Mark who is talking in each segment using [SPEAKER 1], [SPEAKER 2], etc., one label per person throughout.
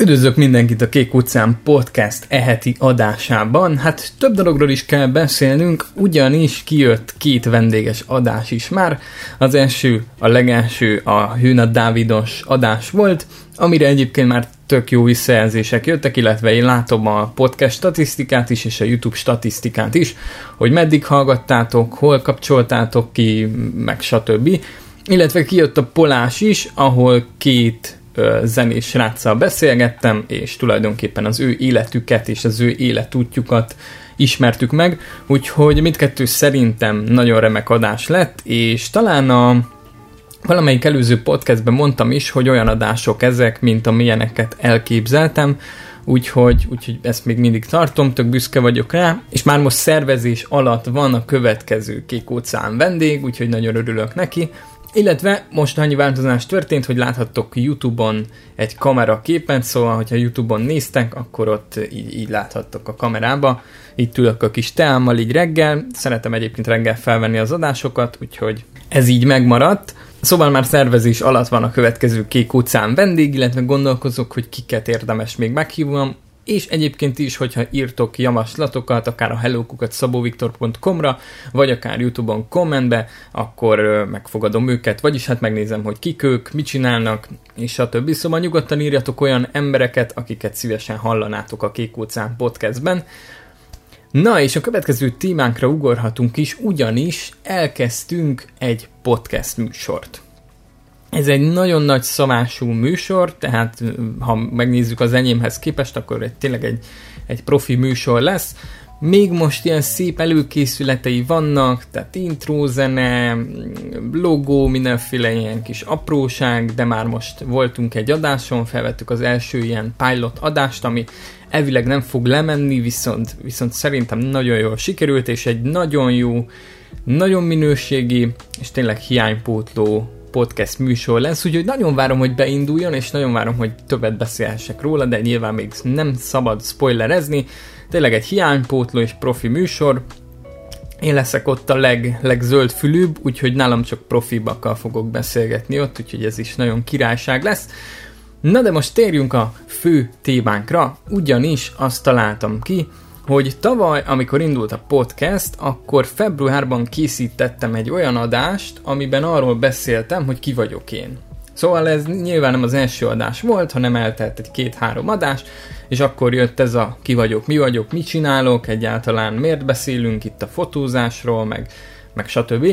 [SPEAKER 1] Üdvözlök mindenkit a Kék utcán podcast eheti adásában. Hát több dologról is kell beszélnünk, ugyanis kijött két vendéges adás is már. Az első, a legelső a Hűna Dávidos adás volt, amire egyébként már tök jó visszajelzések jöttek, illetve én látom a podcast statisztikát is, és a YouTube statisztikát is, hogy meddig hallgattátok, hol kapcsoltátok ki, meg stb. Illetve kijött a Polás is, ahol két zenés sráccal beszélgettem, és tulajdonképpen az ő életüket és az ő életútjukat ismertük meg, úgyhogy mindkettő szerintem nagyon remek adás lett, és talán a valamelyik előző podcastben mondtam is, hogy olyan adások ezek, mint amilyeneket elképzeltem, úgyhogy, úgyhogy ezt még mindig tartom, tök büszke vagyok rá, és már most szervezés alatt van a következő Kék óceán vendég, úgyhogy nagyon örülök neki, illetve most annyi változás történt, hogy láthattok YouTube-on egy kamera képet, szóval, hogyha YouTube-on néztek, akkor ott így, így láthattok a kamerába. Itt ülök a kis teámmal így reggel, szeretem egyébként reggel felvenni az adásokat, úgyhogy ez így megmaradt. Szóval már szervezés alatt van a következő Kék utcán vendég, illetve gondolkozok, hogy kiket érdemes még meghívnom, és egyébként is, hogyha írtok javaslatokat, akár a hellokukat szabóviktor.com-ra, vagy akár YouTube-on kommentbe, akkor megfogadom őket, vagyis hát megnézem, hogy kik ők, mit csinálnak, és stb. Szóval nyugodtan írjatok olyan embereket, akiket szívesen hallanátok a Kék utcán podcastben. Na, és a következő témánkra ugorhatunk is, ugyanis elkezdtünk egy podcast műsort. Ez egy nagyon nagy szavású műsor, tehát ha megnézzük az enyémhez képest, akkor egy, tényleg egy, egy profi műsor lesz. Még most ilyen szép előkészületei vannak, tehát intrózene, logó, mindenféle ilyen kis apróság, de már most voltunk egy adáson, felvettük az első ilyen pilot adást, ami elvileg nem fog lemenni, viszont, viszont szerintem nagyon jól sikerült, és egy nagyon jó, nagyon minőségi, és tényleg hiánypótló podcast műsor lesz, úgyhogy nagyon várom, hogy beinduljon, és nagyon várom, hogy többet beszélhessek róla, de nyilván még nem szabad spoilerezni. Tényleg egy hiánypótló és profi műsor, én leszek ott a leg, legzöld fülűbb, úgyhogy nálam csak profibakkal fogok beszélgetni ott, úgyhogy ez is nagyon királyság lesz. Na de most térjünk a fő témánkra, ugyanis azt találtam ki, hogy tavaly, amikor indult a podcast, akkor februárban készítettem egy olyan adást, amiben arról beszéltem, hogy ki vagyok én. Szóval ez nyilván nem az első adás volt, hanem eltelt egy két-három adás, és akkor jött ez a ki vagyok, mi vagyok, mit csinálok, egyáltalán miért beszélünk itt a fotózásról, meg, meg stb.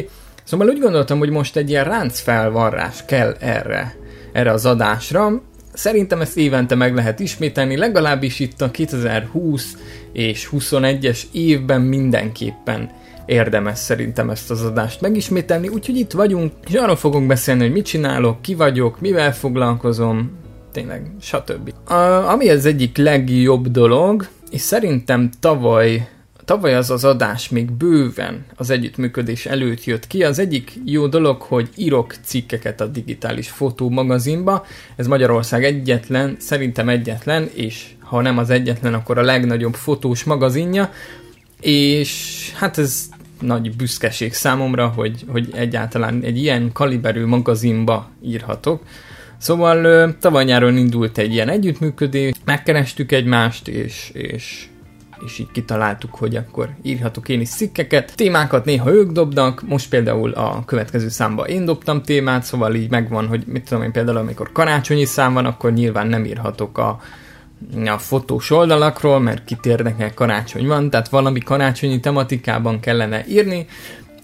[SPEAKER 1] Szóval úgy gondoltam, hogy most egy ilyen ráncfelvarrás kell erre, erre az adásra, Szerintem ezt évente meg lehet ismételni, legalábbis itt a 2020 és 21-es évben mindenképpen érdemes szerintem ezt az adást megismételni, úgyhogy itt vagyunk, és arról fogunk beszélni, hogy mit csinálok, ki vagyok, mivel foglalkozom, tényleg, stb. A, ami az egyik legjobb dolog, és szerintem tavaly Tavaly az az adás még bőven az együttműködés előtt jött ki. Az egyik jó dolog, hogy írok cikkeket a digitális fotó magazinba. Ez Magyarország egyetlen, szerintem egyetlen, és ha nem az egyetlen, akkor a legnagyobb fotós magazinja. És hát ez nagy büszkeség számomra, hogy, hogy egyáltalán egy ilyen kaliberű magazinba írhatok. Szóval tavaly nyáron indult egy ilyen együttműködés, megkerestük egymást, és, és és így kitaláltuk, hogy akkor írhatok én is cikkeket. Témákat néha ők dobnak, most például a következő számba én dobtam témát, szóval így megvan, hogy mit tudom én például, amikor karácsonyi szám van, akkor nyilván nem írhatok a a fotós oldalakról, mert kit érdekel karácsony van, tehát valami karácsonyi tematikában kellene írni,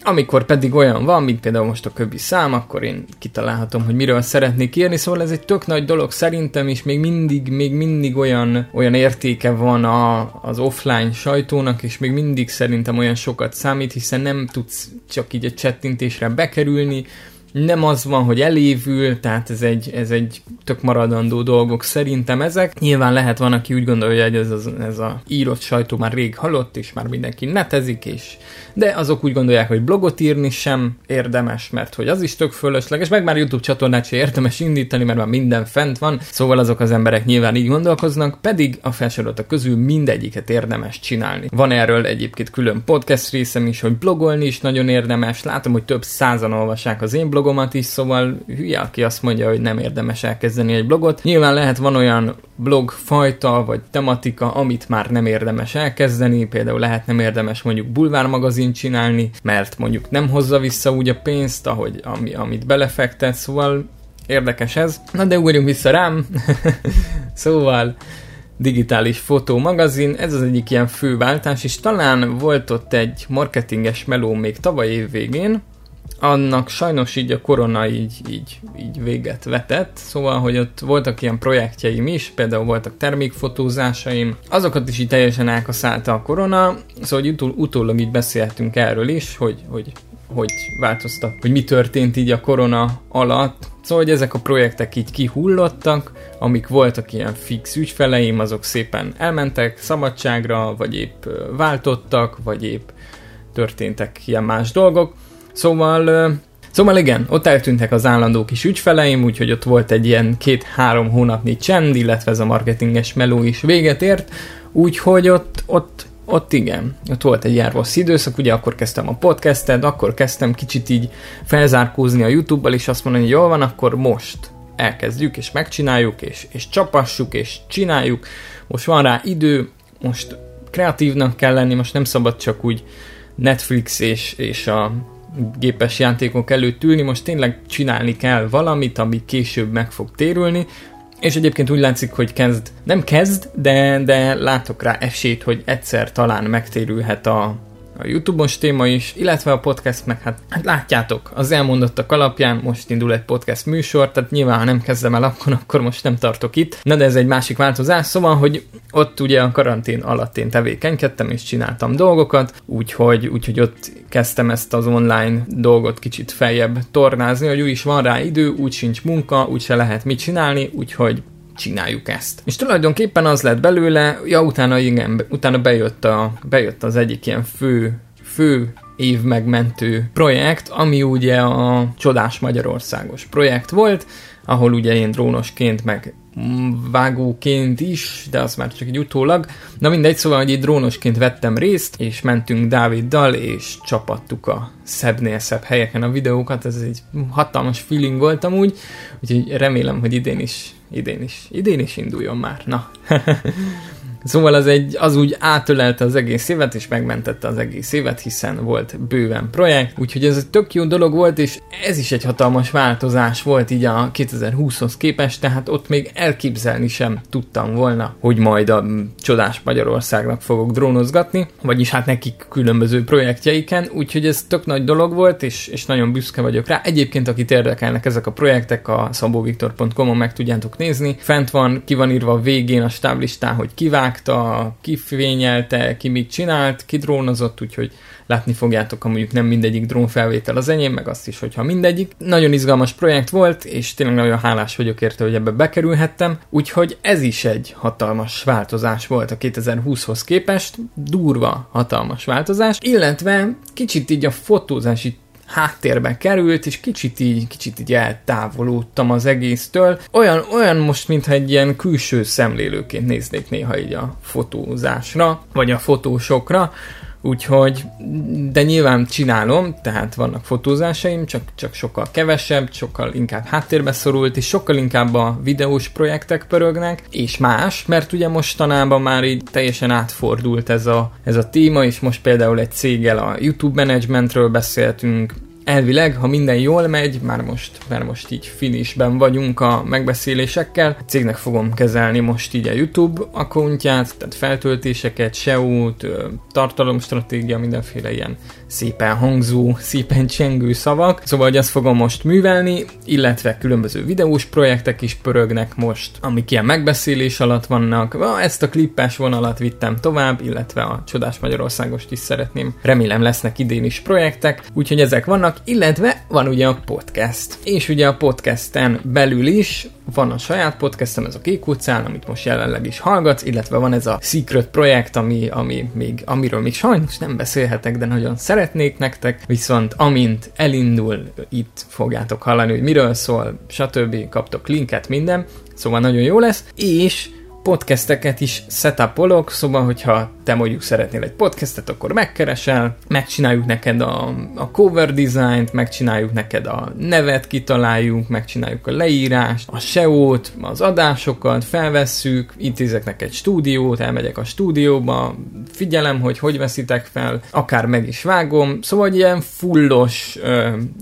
[SPEAKER 1] amikor pedig olyan van, mint például most a köbi szám, akkor én kitalálhatom, hogy miről szeretnék írni, szóval ez egy tök nagy dolog szerintem, és még mindig, még mindig olyan, olyan értéke van a, az offline sajtónak, és még mindig szerintem olyan sokat számít, hiszen nem tudsz csak így a csettintésre bekerülni, nem az van, hogy elévül, tehát ez egy, ez egy tök maradandó dolgok szerintem ezek. Nyilván lehet van, aki úgy gondolja, hogy ez, az, ez a írott sajtó már rég halott, és már mindenki netezik, és de azok úgy gondolják, hogy blogot írni sem érdemes, mert hogy az is tök fölösleges, meg már YouTube csatornát sem érdemes indítani, mert már minden fent van, szóval azok az emberek nyilván így gondolkoznak, pedig a felsoroltak közül mindegyiket érdemes csinálni. Van erről egyébként külön podcast részem is, hogy blogolni is nagyon érdemes, látom, hogy több százan olvassák az én blog blogomat is, szóval hülye, aki azt mondja, hogy nem érdemes elkezdeni egy blogot. Nyilván lehet van olyan blogfajta vagy tematika, amit már nem érdemes elkezdeni, például lehet nem érdemes mondjuk bulvármagazin csinálni, mert mondjuk nem hozza vissza úgy a pénzt, ahogy ami, amit belefektet, szóval érdekes ez. Na de ugorjunk vissza rám. szóval digitális fotómagazin, ez az egyik ilyen fő váltás, és talán volt ott egy marketinges meló még tavaly év végén, annak sajnos így a korona így, így, így véget vetett, szóval, hogy ott voltak ilyen projektjeim is, például voltak termékfotózásaim, azokat is így teljesen elkaszállta a korona, szóval hogy utól, utólag így beszélhetünk erről is, hogy, hogy hogy változtak, hogy mi történt így a korona alatt. Szóval, hogy ezek a projektek így kihullottak, amik voltak ilyen fix ügyfeleim, azok szépen elmentek szabadságra, vagy épp váltottak, vagy épp történtek ilyen más dolgok. Szóval Szóval igen, ott eltűntek az állandó kis ügyfeleim, úgyhogy ott volt egy ilyen két-három hónapnyi csend, illetve ez a marketinges meló is véget ért, úgyhogy ott, ott ott igen, ott volt egy ilyen rossz időszak, ugye akkor kezdtem a podcastet, akkor kezdtem kicsit így felzárkózni a YouTube-bal, és azt mondani, hogy jól van, akkor most elkezdjük, és megcsináljuk, és, és csapassuk, és csináljuk. Most van rá idő, most kreatívnak kell lenni, most nem szabad csak úgy Netflix és, és a gépes játékok előtt ülni, most tényleg csinálni kell valamit, ami később meg fog térülni, és egyébként úgy látszik, hogy kezd, nem kezd, de, de látok rá esélyt, hogy egyszer talán megtérülhet a, a YouTube-os téma is, illetve a podcast, meg hát, hát látjátok, az elmondottak alapján most indul egy podcast műsor, tehát nyilván ha nem kezdem el akkor, akkor most nem tartok itt. Na de ez egy másik változás, szóval, hogy ott ugye a karantén alatt én tevékenykedtem és csináltam dolgokat, úgyhogy, úgyhogy ott kezdtem ezt az online dolgot kicsit feljebb tornázni, hogy úgy is van rá idő, úgy sincs munka, úgy se lehet mit csinálni, úgyhogy csináljuk ezt. És tulajdonképpen az lett belőle, ja, utána igen, utána bejött, a, bejött az egyik ilyen fő, fő év megmentő projekt, ami ugye a Csodás Magyarországos projekt volt, ahol ugye én drónosként, meg vágóként is, de az már csak egy utólag. Na mindegy, szóval, hogy itt drónosként vettem részt, és mentünk Dáviddal, és csapattuk a szebbnél szebb helyeken a videókat, ez egy hatalmas feeling volt amúgy, úgyhogy remélem, hogy idén is, idén is, idén is induljon már, na. Szóval az, egy, az úgy átölelte az egész évet, és megmentette az egész évet, hiszen volt bőven projekt, úgyhogy ez egy tök jó dolog volt, és ez is egy hatalmas változás volt így a 2020-hoz képest, tehát ott még elképzelni sem tudtam volna, hogy majd a csodás Magyarországnak fogok drónozgatni, vagyis hát nekik különböző projektjeiken, úgyhogy ez tök nagy dolog volt, és, és nagyon büszke vagyok rá. Egyébként, akit érdekelnek ezek a projektek, a szabóviktor.com-on meg tudjátok nézni. Fent van, ki van írva a végén a stáblistán, hogy kivág, kivágta, kifényelte, ki mit csinált, kidrónozott, úgyhogy látni fogjátok, ha mondjuk nem mindegyik drónfelvétel az enyém, meg azt is, hogyha mindegyik. Nagyon izgalmas projekt volt, és tényleg nagyon hálás vagyok érte, hogy ebbe bekerülhettem, úgyhogy ez is egy hatalmas változás volt a 2020-hoz képest, durva hatalmas változás, illetve kicsit így a fotózási háttérbe került, és kicsit így, kicsit így eltávolodtam az egésztől. Olyan, olyan most, mintha egy ilyen külső szemlélőként néznék néha így a fotózásra, vagy a fotósokra, Úgyhogy, de nyilván csinálom, tehát vannak fotózásaim, csak, csak sokkal kevesebb, sokkal inkább háttérbe szorult, és sokkal inkább a videós projektek pörögnek, és más, mert ugye mostanában már így teljesen átfordult ez a, ez a téma, és most például egy céggel a YouTube managementről beszéltünk, elvileg, ha minden jól megy, már most, már most így finishben vagyunk a megbeszélésekkel, a cégnek fogom kezelni most így a YouTube accountját, tehát feltöltéseket, SEO-t, tartalomstratégia, mindenféle ilyen szépen hangzó, szépen csengő szavak. Szóval, hogy azt fogom most művelni, illetve különböző videós projektek is pörögnek most, amik ilyen megbeszélés alatt vannak. Ezt a klippes vonalat vittem tovább, illetve a Csodás Magyarországost is szeretném. Remélem lesznek idén is projektek, úgyhogy ezek vannak, illetve van ugye a podcast. És ugye a podcasten belül is van a saját podcastem, ez a Kék utcán, amit most jelenleg is hallgatsz, illetve van ez a Secret projekt, ami, ami még, amiről még sajnos nem beszélhetek, de nagyon szeretnék nektek, viszont amint elindul, itt fogjátok hallani, hogy miről szól, stb. kaptok linket, minden, szóval nagyon jó lesz, és podcasteket is setupolok, szóval, hogyha te mondjuk szeretnél egy podcastet, akkor megkeresel, megcsináljuk neked a, a cover designt, megcsináljuk neked a nevet, kitaláljuk, megcsináljuk a leírást, a SEO-t, az adásokat, felvesszük, intézek neked stúdiót, elmegyek a stúdióba, figyelem, hogy hogy veszitek fel, akár meg is vágom, szóval ilyen fullos,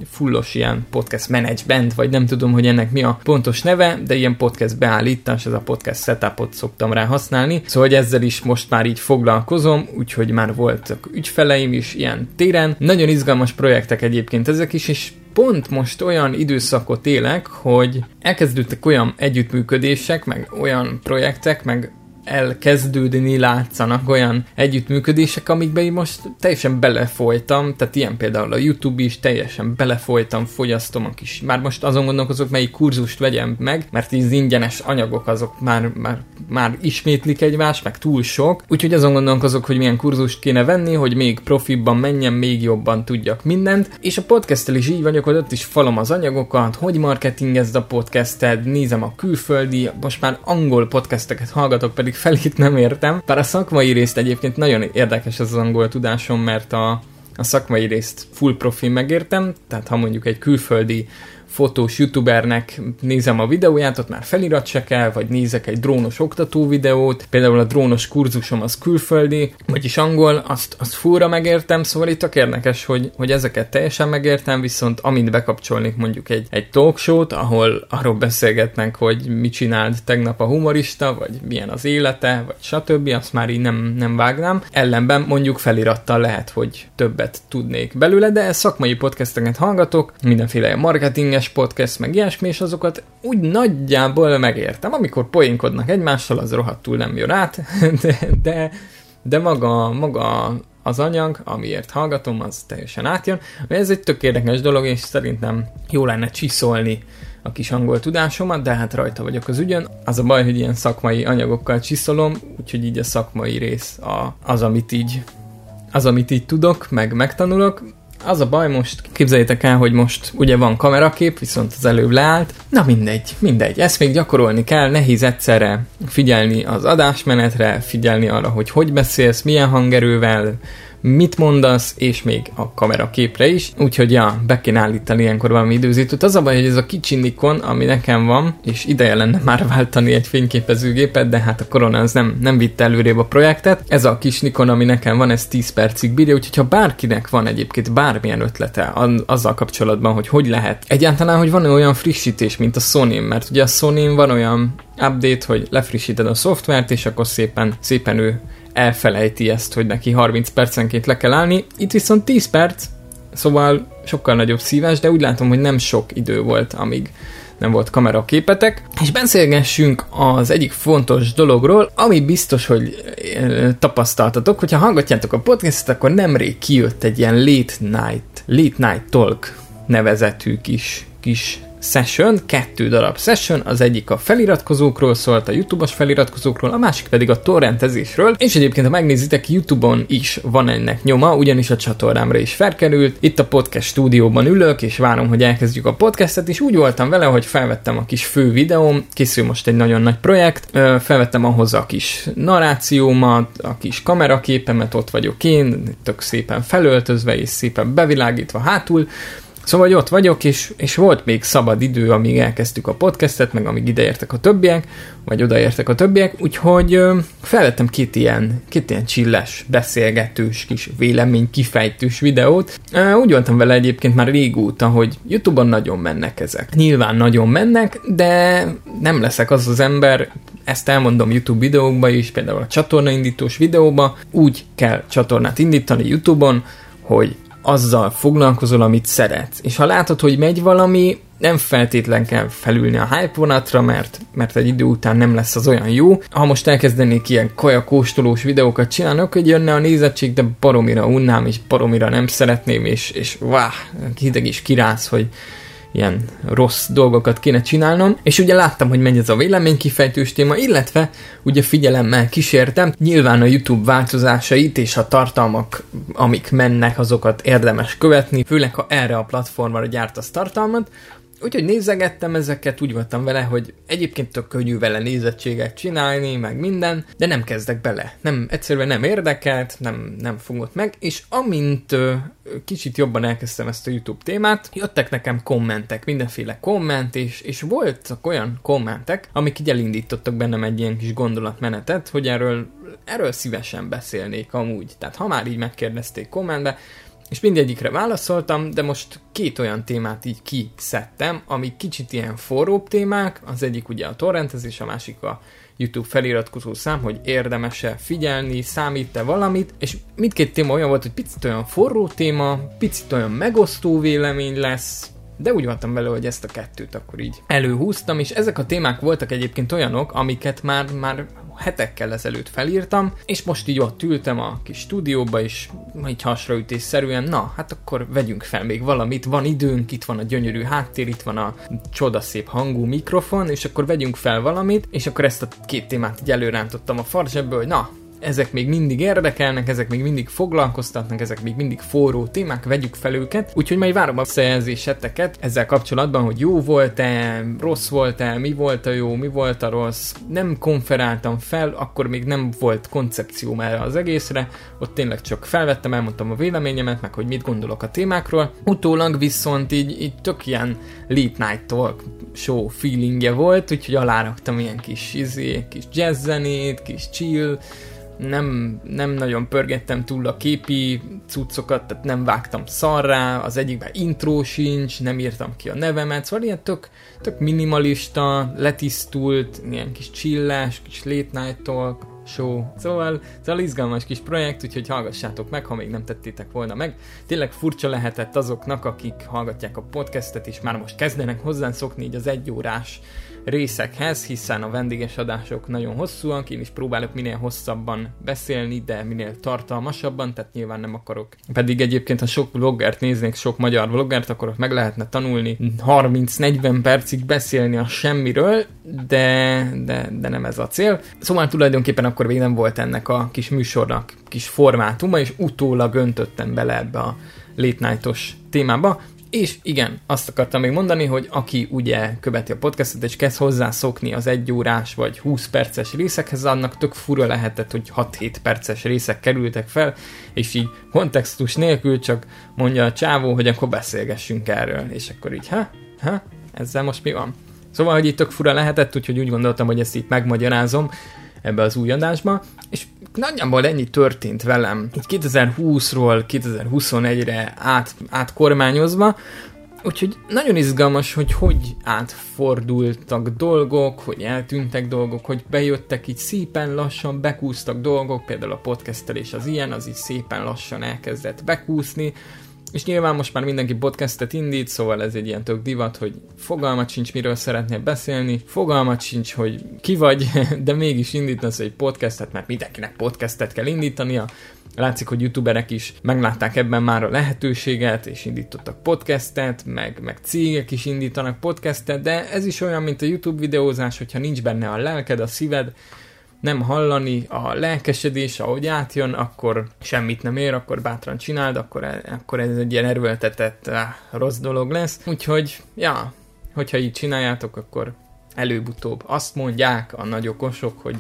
[SPEAKER 1] fullos ilyen podcast management, vagy nem tudom, hogy ennek mi a pontos neve, de ilyen podcast beállítás, ez a podcast setupot szoktam rá használni, szóval hogy ezzel is most már így foglalkozom, úgyhogy már voltak ügyfeleim is ilyen téren. Nagyon izgalmas projektek egyébként ezek is, és pont most olyan időszakot élek, hogy elkezdődtek olyan együttműködések, meg olyan projektek, meg elkezdődni látszanak olyan együttműködések, amikbe én most teljesen belefolytam, tehát ilyen például a YouTube is, teljesen belefolytam, fogyasztom a kis, már most azon gondolkozok, melyik kurzust vegyem meg, mert így ingyenes anyagok azok már, már, már ismétlik egymást, meg túl sok, úgyhogy azon gondolkozok, hogy milyen kurzust kéne venni, hogy még profibban menjen, még jobban tudjak mindent, és a podcasttel is így vagyok, hogy ott is falom az anyagokat, hogy marketingezd a podcasted, nézem a külföldi, most már angol podcasteket hallgatok, pedig felét nem értem. Bár a szakmai részt egyébként nagyon érdekes az angol tudásom, mert a, a szakmai részt full profi megértem, tehát ha mondjuk egy külföldi fotós youtubernek nézem a videóját, ott már felirat se kell, vagy nézek egy drónos oktató videót, például a drónos kurzusom az külföldi, vagyis angol, azt, azt fúra megértem, szóval itt tök érdekes, hogy, hogy ezeket teljesen megértem, viszont amint bekapcsolnék mondjuk egy, egy talkshow-t, ahol arról beszélgetnek, hogy mit csinált tegnap a humorista, vagy milyen az élete, vagy stb., azt már így nem, nem vágnám. Ellenben mondjuk felirattal lehet, hogy többet tudnék belőle, de szakmai podcasteket hallgatok, mindenféle marketing lényes podcast, meg ilyesmi, és azokat úgy nagyjából megértem. Amikor poénkodnak egymással, az rohadtul nem jön át, de, de, de maga, maga az anyag, amiért hallgatom, az teljesen átjön. Ez egy tök érdekes dolog, és szerintem jó lenne csiszolni a kis angol tudásomat, de hát rajta vagyok az ügyön. Az a baj, hogy ilyen szakmai anyagokkal csiszolom, úgyhogy így a szakmai rész a, az, amit így az, amit így tudok, meg megtanulok, az a baj most, képzeljétek el, hogy most ugye van kamerakép, viszont az előbb leállt. Na mindegy, mindegy, ezt még gyakorolni kell, nehéz egyszerre figyelni az adásmenetre, figyelni arra, hogy hogy beszélsz, milyen hangerővel, mit mondasz, és még a kamera képre is. Úgyhogy ja, be kéne állítani ilyenkor valami időzítőt. Az a baj, hogy ez a kicsi Nikon, ami nekem van, és ideje lenne már váltani egy fényképezőgépet, de hát a korona az nem, nem vitte előrébb a projektet. Ez a kis Nikon, ami nekem van, ez 10 percig bírja, úgyhogy ha bárkinek van egyébként bármilyen ötlete azzal kapcsolatban, hogy hogy lehet. Egyáltalán, hogy van olyan frissítés, mint a sony mert ugye a sony van olyan update, hogy lefrissíted a szoftvert, és akkor szépen, szépen ő elfelejti ezt, hogy neki 30 percenként le kell állni. Itt viszont 10 perc, szóval sokkal nagyobb szívás, de úgy látom, hogy nem sok idő volt, amíg nem volt kameraképetek, és beszélgessünk az egyik fontos dologról, ami biztos, hogy tapasztaltatok, hogyha hallgatjátok a podcastet, akkor nemrég kijött egy ilyen late night, late night talk nevezetű kis, kis session, kettő darab session, az egyik a feliratkozókról szólt, a YouTube-os feliratkozókról, a másik pedig a torrentezésről, és egyébként ha megnézitek, YouTube-on is van ennek nyoma, ugyanis a csatornámra is felkerült. Itt a podcast stúdióban ülök, és várom, hogy elkezdjük a podcastet, és úgy voltam vele, hogy felvettem a kis fő videóm, készül most egy nagyon nagy projekt, felvettem ahhoz a kis narrációmat, a kis kameraképemet, ott vagyok én, tök szépen felöltözve és szépen bevilágítva hátul, Szóval, hogy ott vagyok, és, és volt még szabad idő, amíg elkezdtük a podcastet, meg amíg ideértek a többiek, vagy odaértek a többiek, úgyhogy ö, felvettem két ilyen, két ilyen csilles, beszélgetős, kis vélemény kifejtős videót. Úgy voltam vele egyébként már régóta, hogy Youtube-on nagyon mennek ezek. Nyilván nagyon mennek, de nem leszek az az ember, ezt elmondom YouTube videókba is, például a csatornaindítós videóba, úgy kell csatornát indítani YouTube-on, hogy azzal foglalkozol, amit szeretsz. És ha látod, hogy megy valami, nem feltétlen kell felülni a hype vonatra, mert, mert egy idő után nem lesz az olyan jó. Ha most elkezdenék ilyen kajakóstolós videókat csinálni, akkor jönne a nézettség, de baromira unnám, és baromira nem szeretném, és, és váh, hideg is kirász, hogy ilyen rossz dolgokat kéne csinálnom, és ugye láttam, hogy megy ez a véleménykifejtős téma, illetve ugye figyelemmel kísértem, nyilván a YouTube változásait és a tartalmak, amik mennek, azokat érdemes követni, főleg ha erre a platformra gyártasz tartalmat, Úgyhogy nézegettem ezeket, úgy voltam vele, hogy egyébként tök könnyű vele nézettséget csinálni, meg minden, de nem kezdek bele. Nem, egyszerűen nem érdekelt, nem, nem fogott meg, és amint ö, kicsit jobban elkezdtem ezt a YouTube témát, jöttek nekem kommentek, mindenféle komment, és, és voltak olyan kommentek, amik így elindítottak bennem egy ilyen kis gondolatmenetet, hogy erről, erről szívesen beszélnék amúgy. Tehát ha már így megkérdezték kommentbe, és mindegyikre válaszoltam, de most két olyan témát így kiszedtem, ami kicsit ilyen forróbb témák, az egyik ugye a torrentezés, a másik a YouTube feliratkozó szám, hogy érdemes-e figyelni, számít-e valamit, és mindkét téma olyan volt, hogy picit olyan forró téma, picit olyan megosztó vélemény lesz, de úgy voltam vele, hogy ezt a kettőt akkor így előhúztam, és ezek a témák voltak egyébként olyanok, amiket már, már hetekkel ezelőtt felírtam, és most így ott ültem a kis stúdióba, és így hasraütésszerűen, na, hát akkor vegyünk fel még valamit, van időnk, itt van a gyönyörű háttér, itt van a csodaszép hangú mikrofon, és akkor vegyünk fel valamit, és akkor ezt a két témát így előrántottam a farzsebből, hogy na, ezek még mindig érdekelnek, ezek még mindig foglalkoztatnak, ezek még mindig forró témák, vegyük fel őket. Úgyhogy majd várom a szerzéseteket ezzel kapcsolatban, hogy jó volt-e, rossz volt-e, mi volt a jó, mi volt a rossz. Nem konferáltam fel, akkor még nem volt koncepcióm erre az egészre, ott tényleg csak felvettem, elmondtam a véleményemet, meg hogy mit gondolok a témákról. Utólag viszont így, így tök ilyen late night talk show feelingje volt, úgyhogy aláraktam ilyen kis izé, kis jazz zenét, kis chill, nem, nem nagyon pörgettem túl a képi cuccokat, tehát nem vágtam szarrá, az egyikben intro sincs, nem írtam ki a nevemet, szóval ilyen tök, tök minimalista, letisztult, ilyen kis csillás, kis late night talk, show. Szóval, szóval izgalmas kis projekt, úgyhogy hallgassátok meg, ha még nem tettétek volna meg. Tényleg furcsa lehetett azoknak, akik hallgatják a podcastet, és már most kezdenek hozzászokni így az egyórás részekhez, hiszen a vendéges adások nagyon hosszúak, én is próbálok minél hosszabban beszélni, de minél tartalmasabban, tehát nyilván nem akarok. Pedig egyébként, ha sok vloggert néznék, sok magyar vloggert, akkor meg lehetne tanulni 30-40 percig beszélni a semmiről, de, de, de nem ez a cél. Szóval tulajdonképpen akkor még nem volt ennek a kis műsornak kis formátuma, és utólag öntöttem bele ebbe a late night témába. És igen, azt akartam még mondani, hogy aki ugye követi a podcastot, és kezd hozzászokni az egy órás vagy 20 perces részekhez, annak tök fura lehetett, hogy 6-7 perces részek kerültek fel, és így kontextus nélkül csak mondja a csávó, hogy akkor beszélgessünk erről, és akkor így, ha, ha, ezzel most mi van? Szóval, hogy itt tök fura lehetett, úgyhogy úgy gondoltam, hogy ezt itt megmagyarázom ebbe az új adásba, és nagyjából ennyi történt velem, így 2020-ról 2021-re át, átkormányozva, Úgyhogy nagyon izgalmas, hogy hogy átfordultak dolgok, hogy eltűntek dolgok, hogy bejöttek így szépen lassan, bekúztak dolgok, például a podcastelés az ilyen, az így szépen lassan elkezdett bekúszni, és nyilván most már mindenki podcastet indít, szóval ez egy ilyen tök divat, hogy fogalmat sincs, miről szeretnél beszélni, fogalmat sincs, hogy ki vagy, de mégis indítasz egy podcastet, mert mindenkinek podcastet kell indítania. Látszik, hogy youtuberek is meglátták ebben már a lehetőséget, és indítottak podcastet, meg, meg cégek is indítanak podcastet, de ez is olyan, mint a YouTube videózás, hogyha nincs benne a lelked, a szíved, nem hallani a lelkesedés, ahogy átjön, akkor semmit nem ér, akkor bátran csináld, akkor, e, akkor ez egy ilyen erőltetett rossz dolog lesz. Úgyhogy, ja, hogyha így csináljátok, akkor előbb-utóbb azt mondják a nagy okosok, hogy,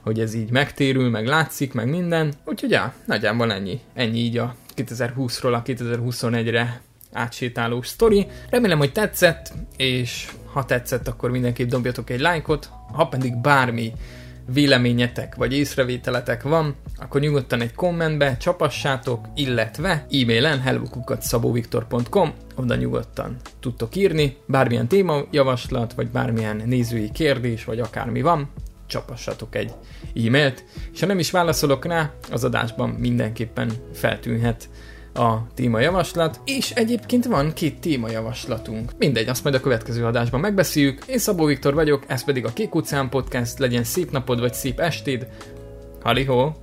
[SPEAKER 1] hogy ez így megtérül, meg látszik, meg minden. Úgyhogy ja, nagyjából ennyi. Ennyi így a 2020-ról a 2021-re átsétáló sztori. Remélem, hogy tetszett, és ha tetszett, akkor mindenképp dobjatok egy lájkot, ha pedig bármi véleményetek vagy észrevételetek van, akkor nyugodtan egy kommentbe csapassátok, illetve e-mailen hellokukat.szabóviktor.com oda nyugodtan tudtok írni, bármilyen témajavaslat, vagy bármilyen nézői kérdés, vagy akármi van, csapassatok egy e-mailt, és ha nem is válaszolok rá, az adásban mindenképpen feltűnhet a témajavaslat, és egyébként van két témajavaslatunk. Mindegy, azt majd a következő adásban megbeszéljük. Én Szabó Viktor vagyok, ez pedig a Kék Utcán Podcast, legyen szép napod vagy szép estéd. Halihó!